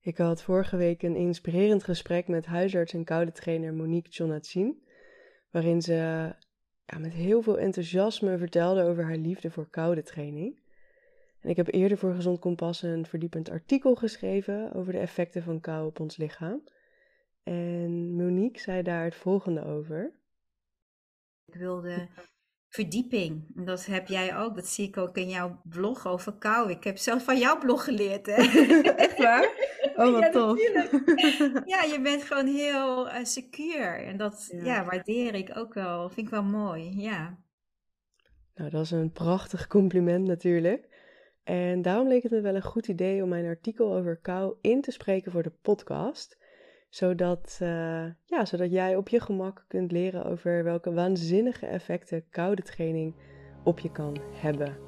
Ik had vorige week een inspirerend gesprek met huisarts en koude trainer Monique Jonatzin, waarin ze ja, met heel veel enthousiasme vertelde over haar liefde voor koude training. En ik heb eerder voor Gezond Kompas een verdiepend artikel geschreven over de effecten van kou op ons lichaam. En Monique zei daar het volgende over. Ik wilde verdieping. Dat heb jij ook. Dat zie ik ook in jouw blog over kou. Ik heb zelf van jouw blog geleerd. Hè? Echt waar? Oh, wat ja, tof. Ja, je bent gewoon heel uh, secuur. En dat Ja. ja. waardeer ik ook wel. Vind ik wel mooi. Ja. Nou, dat is een prachtig compliment natuurlijk. En daarom leek het me wel een goed idee om mijn artikel over kou in te spreken voor de podcast. Zodat, eh, ja, zodat jij op je gemak kunt leren over welke waanzinnige effecten koude training op je kan hebben.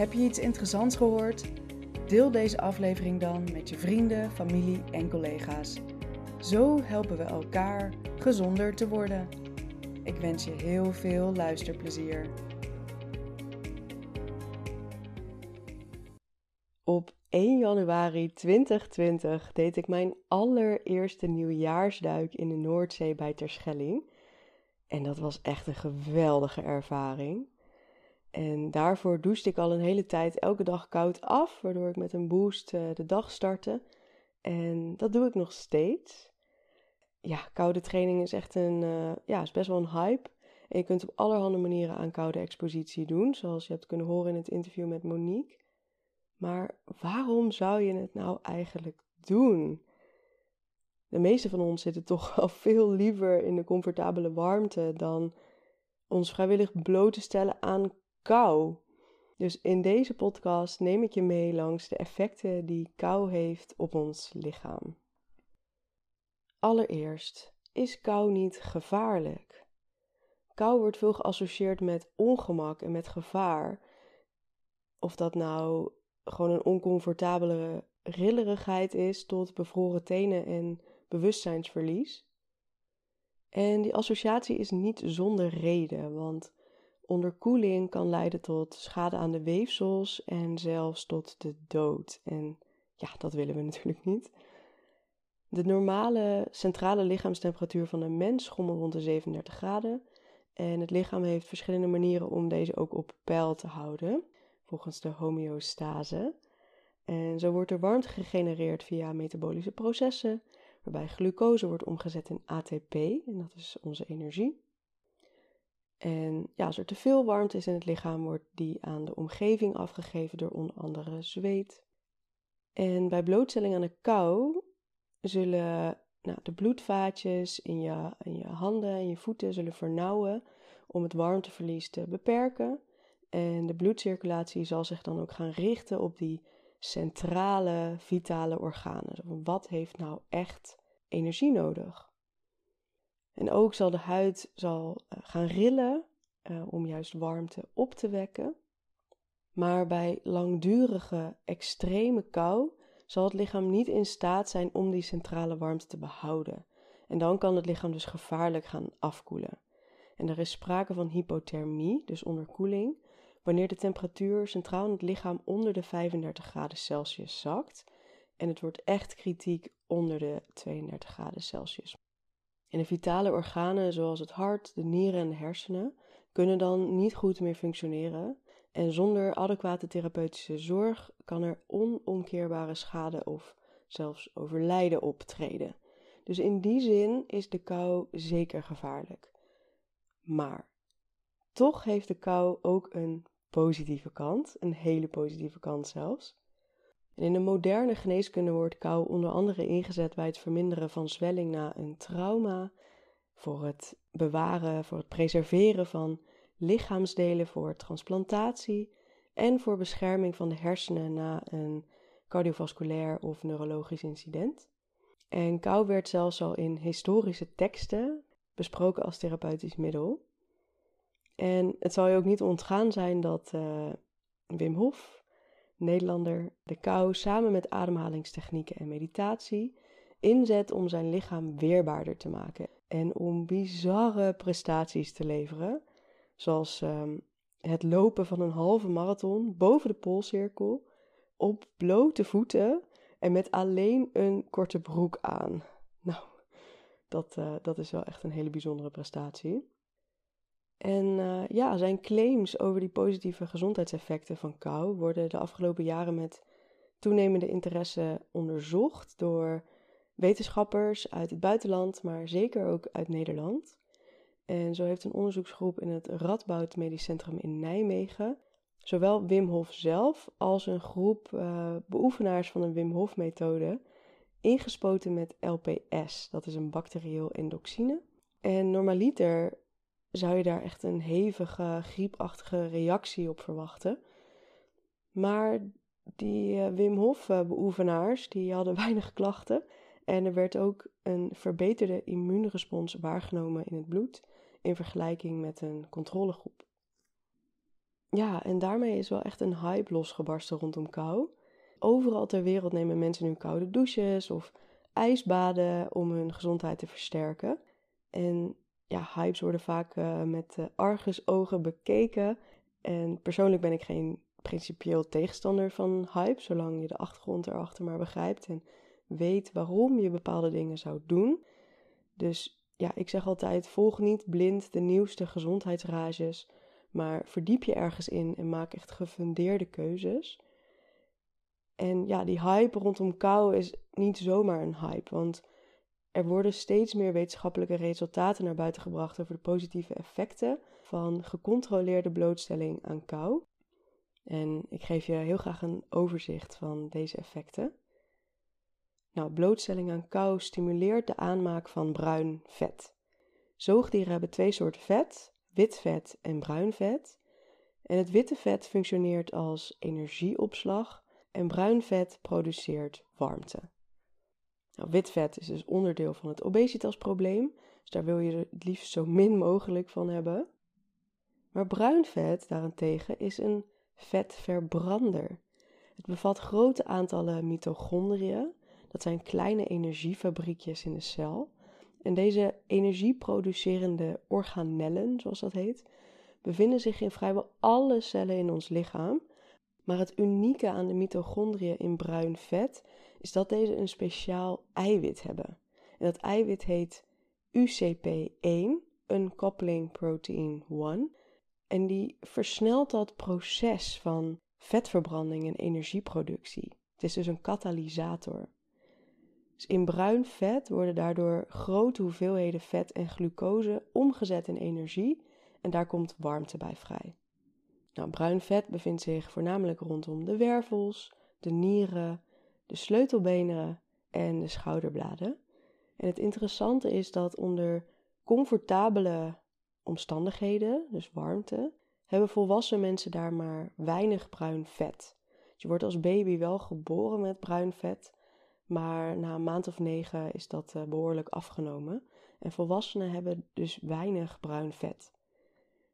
Heb je iets interessants gehoord? Deel deze aflevering dan met je vrienden, familie en collega's. Zo helpen we elkaar gezonder te worden. Ik wens je heel veel luisterplezier. Op 1 januari 2020 deed ik mijn allereerste nieuwjaarsduik in de Noordzee bij Terschelling. En dat was echt een geweldige ervaring. En daarvoor douchte ik al een hele tijd elke dag koud af, waardoor ik met een boost uh, de dag startte. En dat doe ik nog steeds. Ja, koude training is echt een, uh, ja, is best wel een hype. En je kunt op allerhande manieren aan koude expositie doen, zoals je hebt kunnen horen in het interview met Monique. Maar waarom zou je het nou eigenlijk doen? De meeste van ons zitten toch al veel liever in de comfortabele warmte dan ons vrijwillig bloot te stellen aan kou. Dus in deze podcast neem ik je mee langs de effecten die kou heeft op ons lichaam. Allereerst, is kou niet gevaarlijk? Kou wordt veel geassocieerd met ongemak en met gevaar. Of dat nou gewoon een oncomfortabele rillerigheid is tot bevroren tenen en bewustzijnsverlies. En die associatie is niet zonder reden, want onderkoeling kan leiden tot schade aan de weefsels en zelfs tot de dood. En ja, dat willen we natuurlijk niet. De normale centrale lichaamstemperatuur van een mens schommelt rond de 37 graden. En het lichaam heeft verschillende manieren om deze ook op peil te houden, volgens de homeostase. En zo wordt er warmte gegenereerd via metabolische processen, waarbij glucose wordt omgezet in ATP, en dat is onze energie. En ja, als er te veel warmte is in het lichaam, wordt die aan de omgeving afgegeven door onder andere zweet. En bij blootstelling aan de kou zullen nou, de bloedvaatjes in je, in je handen en je voeten zullen vernauwen om het warmteverlies te beperken. En de bloedcirculatie zal zich dan ook gaan richten op die centrale vitale organen. Zo wat heeft nou echt energie nodig? En ook zal de huid zal gaan rillen uh, om juist warmte op te wekken. Maar bij langdurige extreme kou zal het lichaam niet in staat zijn om die centrale warmte te behouden. En dan kan het lichaam dus gevaarlijk gaan afkoelen. En er is sprake van hypothermie, dus onderkoeling, wanneer de temperatuur centraal in het lichaam onder de 35 graden Celsius zakt. En het wordt echt kritiek onder de 32 graden Celsius. En de vitale organen, zoals het hart, de nieren en de hersenen, kunnen dan niet goed meer functioneren. En zonder adequate therapeutische zorg kan er onomkeerbare schade of zelfs overlijden optreden. Dus in die zin is de kou zeker gevaarlijk. Maar toch heeft de kou ook een positieve kant, een hele positieve kant zelfs. En in de moderne geneeskunde wordt kou onder andere ingezet bij het verminderen van zwelling na een trauma, voor het bewaren, voor het preserveren van lichaamsdelen voor transplantatie en voor bescherming van de hersenen na een cardiovasculair of neurologisch incident. En kou werd zelfs al in historische teksten besproken als therapeutisch middel. En het zal je ook niet ontgaan zijn dat uh, Wim Hof, Nederlander, de kou samen met ademhalingstechnieken en meditatie inzet om zijn lichaam weerbaarder te maken en om bizarre prestaties te leveren, zoals um, het lopen van een halve marathon boven de poolcirkel op blote voeten en met alleen een korte broek aan. Nou, dat, uh, dat is wel echt een hele bijzondere prestatie. En uh, ja, zijn claims over die positieve gezondheidseffecten van kou worden de afgelopen jaren met toenemende interesse onderzocht door wetenschappers uit het buitenland, maar zeker ook uit Nederland. En zo heeft een onderzoeksgroep in het Radboud Medisch Centrum in Nijmegen zowel Wim Hof zelf als een groep uh, beoefenaars van de Wim Hof methode ingespoten met LPS. Dat is een bacterieel endoxine. En normaliter zou je daar echt een hevige, griepachtige reactie op verwachten. Maar die uh, Wim Hof uh, beoefenaars, die hadden weinig klachten. En er werd ook een verbeterde immuunrespons waargenomen in het bloed in vergelijking met een controlegroep. Ja, en daarmee is wel echt een hype losgebarsten rondom kou. Overal ter wereld nemen mensen nu koude douches of ijsbaden om hun gezondheid te versterken. En ja, hypes worden vaak uh, met uh, argusogen bekeken. En persoonlijk ben ik geen principieel tegenstander van hype, zolang je de achtergrond erachter maar begrijpt en weet waarom je bepaalde dingen zou doen. Dus ja, ik zeg altijd: volg niet blind de nieuwste gezondheidsrages maar verdiep je ergens in en maak echt gefundeerde keuzes. En ja, die hype rondom kou is niet zomaar een hype, want er worden steeds meer wetenschappelijke resultaten naar buiten gebracht over de positieve effecten van gecontroleerde blootstelling aan kou. En ik geef je heel graag een overzicht van deze effecten. Nou, blootstelling aan kou stimuleert de aanmaak van bruin vet. Zoogdieren hebben twee soorten vet, wit vet en bruin vet. En het witte vet functioneert als energieopslag en bruin vet produceert warmte. Nou, wit vet is dus onderdeel van het obesitasprobleem, dus daar wil je het liefst zo min mogelijk van hebben. Maar bruin vet daarentegen is een vetverbrander. Het bevat grote aantallen mitochondriën, dat zijn kleine energiefabriekjes in de cel, en deze energieproducerende organellen, zoals dat heet, bevinden zich in vrijwel alle cellen in ons lichaam. Maar het unieke aan de mitochondriën in bruin vet is dat deze een speciaal eiwit hebben. En dat eiwit heet UCP1, Uncoupling Protein 1. En die versnelt dat proces van vetverbranding en energieproductie. Het is dus een katalysator. Dus in bruin vet worden daardoor grote hoeveelheden vet en glucose omgezet in energie en daar komt warmte bij vrij. Nou, bruin vet bevindt zich voornamelijk rondom de wervels, de nieren, de sleutelbenen en de schouderbladen. En het interessante is dat onder comfortabele omstandigheden, dus warmte, hebben volwassen mensen daar maar weinig bruin vet. Je wordt als baby wel geboren met bruin vet, maar na een maand of negen is dat uh, behoorlijk afgenomen. En volwassenen hebben dus weinig bruin vet.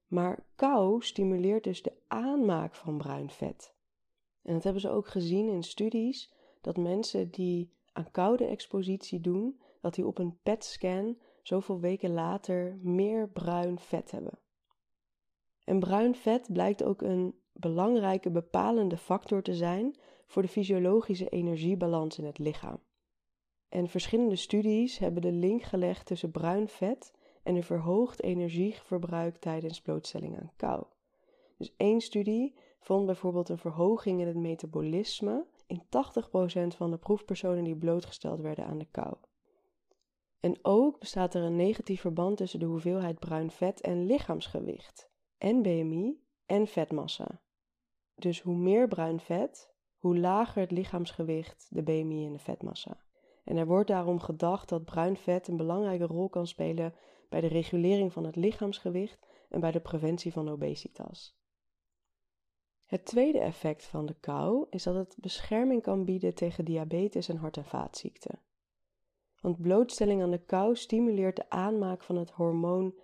Maar kou stimuleert dus de aanmaak van bruin vet. En dat hebben ze ook gezien in studies, dat mensen die aan koude expositie doen, dat die op een PET-scan zoveel weken later meer bruin vet hebben. En bruin vet blijkt ook een belangrijke bepalende factor te zijn voor de fysiologische energiebalans in het lichaam. En verschillende studies hebben de link gelegd tussen bruin vet en een verhoogd energieverbruik tijdens blootstelling aan kou. Dus één studie vond bijvoorbeeld een verhoging in het metabolisme in 80% van de proefpersonen die blootgesteld werden aan de kou. En ook bestaat er een negatief verband tussen de hoeveelheid bruin vet en lichaamsgewicht, en BMI en vetmassa. Dus hoe meer bruin vet, hoe lager het lichaamsgewicht, de BMI en de vetmassa. En er wordt daarom gedacht dat bruin vet een belangrijke rol kan spelen bij de regulering van het lichaamsgewicht en bij de preventie van obesitas. Het tweede effect van de kou is dat het bescherming kan bieden tegen diabetes en hart- en vaatziekten. Want blootstelling aan de kou stimuleert de aanmaak van het hormoon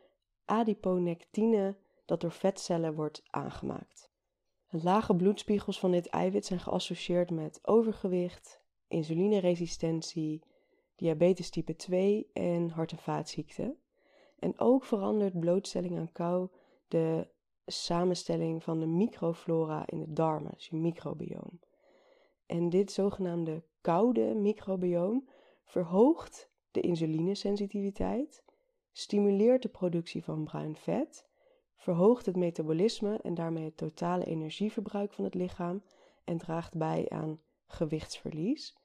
adiponectine dat door vetcellen wordt aangemaakt. Lage bloedspiegels van dit eiwit zijn geassocieerd met overgewicht, insulineresistentie, diabetes type 2 en hart- en vaatziekten. En ook verandert blootstelling aan kou de samenstelling van de microflora in de darmen, dus je microbioom. En dit zogenaamde koude microbioom verhoogt de insulinesensitiviteit, stimuleert de productie van bruin vet, verhoogt het metabolisme en daarmee het totale energieverbruik van het lichaam en draagt bij aan gewichtsverlies.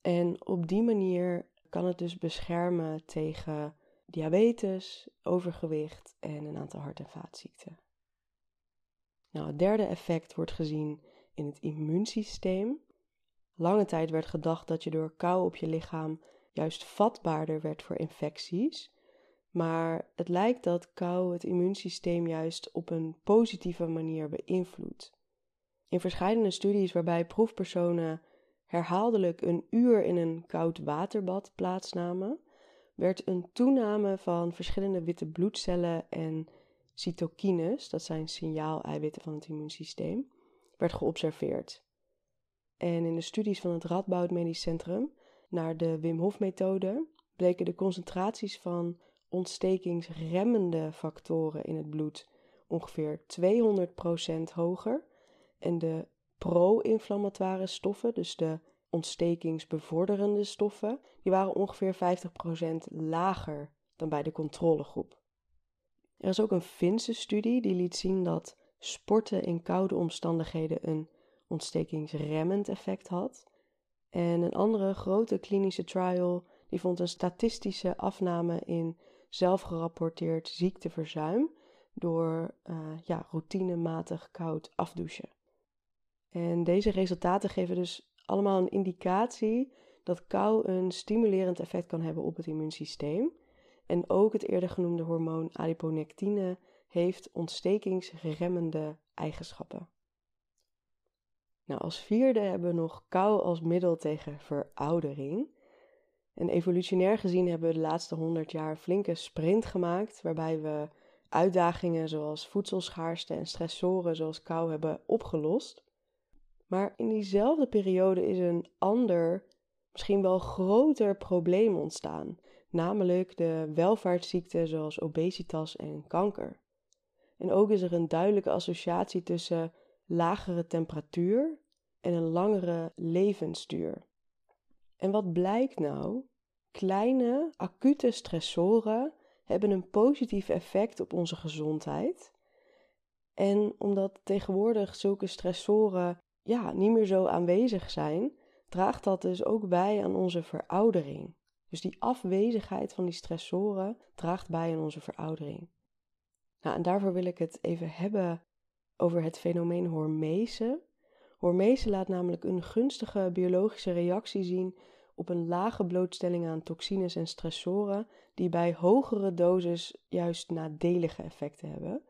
En op die manier kan het dus beschermen tegen diabetes, overgewicht en een aantal hart- en vaatziekten. Nou, het derde effect wordt gezien in het immuunsysteem. Lange tijd werd gedacht dat je door kou op je lichaam juist vatbaarder werd voor infecties. Maar het lijkt dat kou het immuunsysteem juist op een positieve manier beïnvloedt. In verschillende studies waarbij proefpersonen herhaaldelijk een uur in een koud waterbad plaatsnamen, werd een toename van verschillende witte bloedcellen en cytokines, dat zijn signaaleiwitten van het immuunsysteem, werd geobserveerd. En in de studies van het Radboud Medisch Centrum naar de Wim Hof methode bleken de concentraties van ontstekingsremmende factoren in het bloed ongeveer 200% hoger en de pro-inflammatoire stoffen, dus de ontstekingsbevorderende stoffen, die waren ongeveer 50% lager dan bij de controlegroep. Er is ook een Finse studie die liet zien dat sporten in koude omstandigheden een ontstekingsremmend effect had. En een andere grote klinische trial die vond een statistische afname in zelfgerapporteerd ziekteverzuim door uh, ja, routinematig koud afdouchen. En deze resultaten geven dus allemaal een indicatie dat kou een stimulerend effect kan hebben op het immuunsysteem. En ook het eerder genoemde hormoon adiponectine heeft ontstekingsremmende eigenschappen. Nou, als vierde hebben we nog kou als middel tegen veroudering. En evolutionair gezien hebben we de laatste 100 jaar een flinke sprint gemaakt, waarbij we uitdagingen zoals voedselschaarste en stressoren zoals kou hebben opgelost. Maar in diezelfde periode is een ander, misschien wel groter probleem ontstaan, namelijk de welvaartsziekten zoals obesitas en kanker. En ook is er een duidelijke associatie tussen lagere temperatuur en een langere levensduur. En wat blijkt nou? Kleine, acute stressoren hebben een positief effect op onze gezondheid. En omdat tegenwoordig zulke stressoren ja, niet meer zo aanwezig zijn, draagt dat dus ook bij aan onze veroudering. Dus die afwezigheid van die stressoren draagt bij aan onze veroudering. Nou, en daarvoor wil ik het even hebben over het fenomeen hormese. Hormese laat namelijk een gunstige biologische reactie zien op een lage blootstelling aan toxines en stressoren, die bij hogere doses juist nadelige effecten hebben.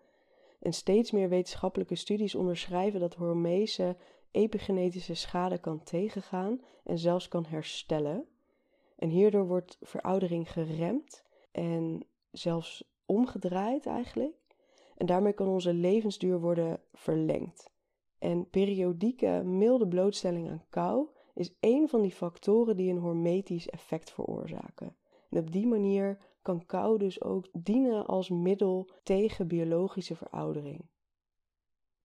En steeds meer wetenschappelijke studies onderschrijven dat hormese epigenetische schade kan tegengaan en zelfs kan herstellen. En hierdoor wordt veroudering geremd en zelfs omgedraaid eigenlijk. En daarmee kan onze levensduur worden verlengd. En periodieke milde blootstelling aan kou is één van die factoren die een hormetisch effect veroorzaken. En op die manier kan kou dus ook dienen als middel tegen biologische veroudering.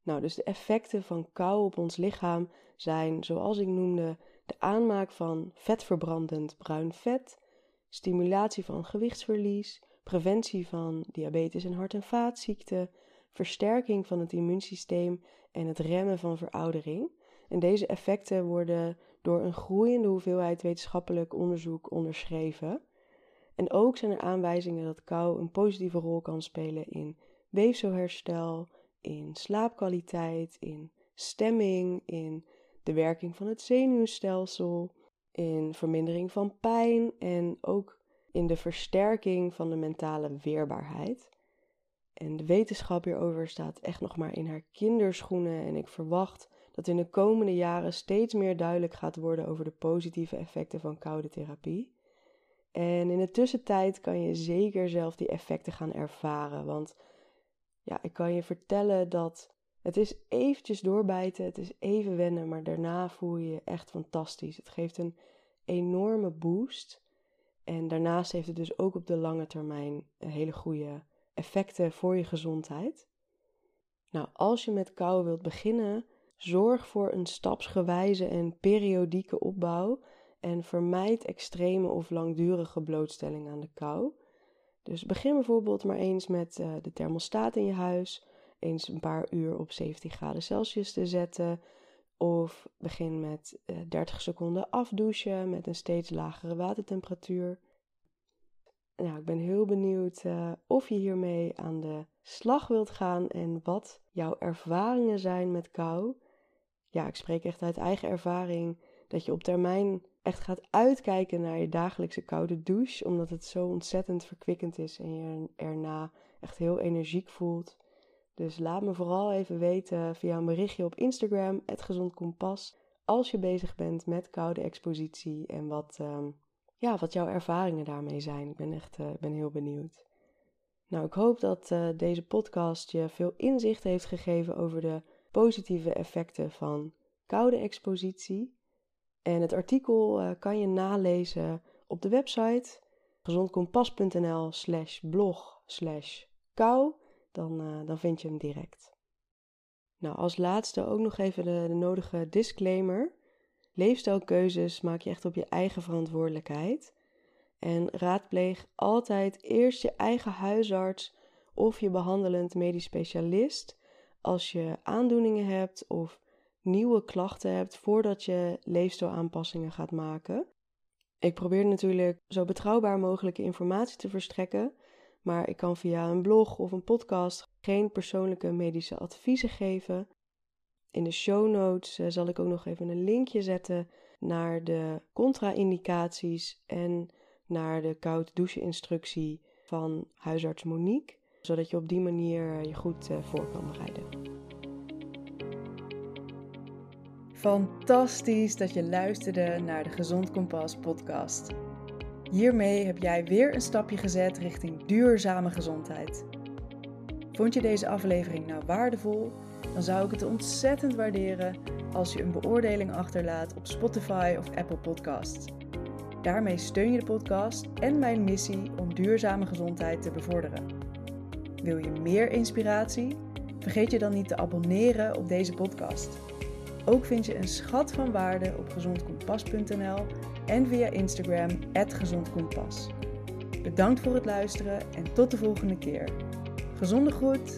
Nou, dus de effecten van kou op ons lichaam zijn, zoals ik noemde, de aanmaak van vetverbrandend bruin vet, stimulatie van gewichtsverlies, preventie van diabetes en hart- en vaatziekten, versterking van het immuunsysteem en het remmen van veroudering. En deze effecten worden door een groeiende hoeveelheid wetenschappelijk onderzoek onderschreven. En ook zijn er aanwijzingen dat kou een positieve rol kan spelen in weefselherstel, in slaapkwaliteit, in stemming, in de werking van het zenuwstelsel, in vermindering van pijn en ook in de versterking van de mentale weerbaarheid. En de wetenschap hierover staat echt nog maar in haar kinderschoenen. En ik verwacht dat in de komende jaren steeds meer duidelijk gaat worden over de positieve effecten van koude therapie. En in de tussentijd kan je zeker zelf die effecten gaan ervaren. Want ja, ik kan je vertellen dat het is eventjes doorbijten, het is even wennen, maar daarna voel je je echt fantastisch. Het geeft een enorme boost. En daarnaast heeft het dus ook op de lange termijn hele goede effecten voor je gezondheid. Nou, als je met kou wilt beginnen, zorg voor een stapsgewijze en periodieke opbouw en vermijd extreme of langdurige blootstelling aan de kou. Dus begin bijvoorbeeld maar eens met uh, de thermostaat in je huis, eens een paar uur op 17 graden Celsius te zetten. Of begin met uh, eh, 30 seconden afdouchen met een steeds lagere watertemperatuur. Nou, ik ben heel benieuwd uh, of je hiermee aan de slag wilt gaan en wat jouw ervaringen zijn met kou. Ja, ik spreek echt uit eigen ervaring dat je op termijn echt gaat uitkijken naar je dagelijkse koude douche, omdat het zo ontzettend verkwikkend is en je erna echt heel energiek voelt. Dus laat me vooral even weten via een berichtje op Instagram, het Gezond Kompas, als je bezig bent met koude expositie en wat, um, ja, wat jouw ervaringen daarmee zijn. Ik ben echt uh, ben heel benieuwd. Nou, ik hoop dat uh, deze podcast je veel inzicht heeft gegeven over de positieve effecten van koude expositie. En het artikel uh, kan je nalezen op de website gezondkompas.nl slash blog slash kou. Dan, uh, dan vind je hem direct. Nou, als laatste ook nog even de, de nodige disclaimer. Leefstijlkeuzes maak je echt op je eigen verantwoordelijkheid. En raadpleeg altijd eerst je eigen huisarts of je behandelend medisch specialist als je aandoeningen hebt of nieuwe klachten hebt voordat je leefstijlaanpassingen gaat maken. Ik probeer natuurlijk zo betrouwbaar mogelijke informatie te verstrekken, maar ik kan via een blog of een podcast geen persoonlijke medische adviezen geven. In de show notes eh, zal ik ook nog even een linkje zetten naar de contra-indicaties en naar de koud douche instructie van huisarts Monique, zodat je op die manier eh, je goed eh, voor kan bereiden. Fantastisch dat je luisterde naar de Gezond Kompas podcast. Hiermee heb jij weer een stapje gezet richting duurzame gezondheid. Vond je deze aflevering nou waardevol? Dan zou ik het ontzettend waarderen als je een beoordeling achterlaat op Spotify of Apple Podcasts. Daarmee steun je de podcast en mijn missie om duurzame gezondheid te bevorderen. Wil je meer inspiratie? Vergeet je dan niet te abonneren op deze podcast. Ook vind je een schat van waarde op gezondkompas.nl en via Instagram @gezondkompas. Bedankt voor het luisteren en tot de volgende keer. Gezonde groet.